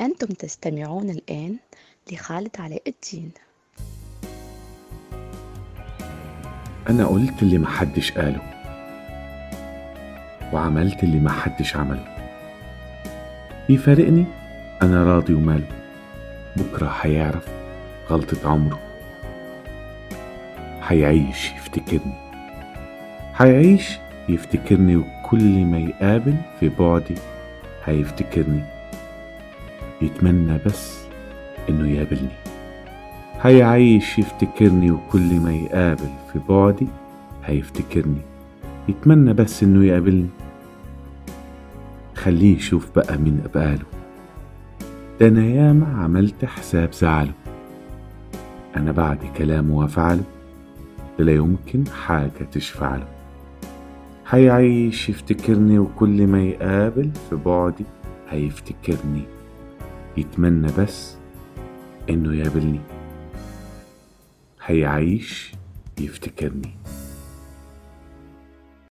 أنتم تستمعون الآن لخالد علاء الدين. أنا قلت اللي محدش قاله وعملت اللي محدش عمله. يفارقني؟ أنا راضي وماله. بكرة هيعرف غلطة عمره. هيعيش يفتكرني. هيعيش يفتكرني وكل ما يقابل في بعدي هيفتكرني. يتمنى بس إنه يقابلني. هيعيش يفتكرني وكل ما يقابل في بعدي هيفتكرني. يتمنى بس إنه يقابلني. خليه يشوف بقى مين أبقاله ده أنا ياما عملت حساب زعله. أنا بعد كلامه وأفعله ده لا يمكن حاجة تشفع له هيعيش يفتكرني وكل ما يقابل في بعدي هيفتكرني. يتمنى بس إنه يقابلني. هيعيش يفتكرني.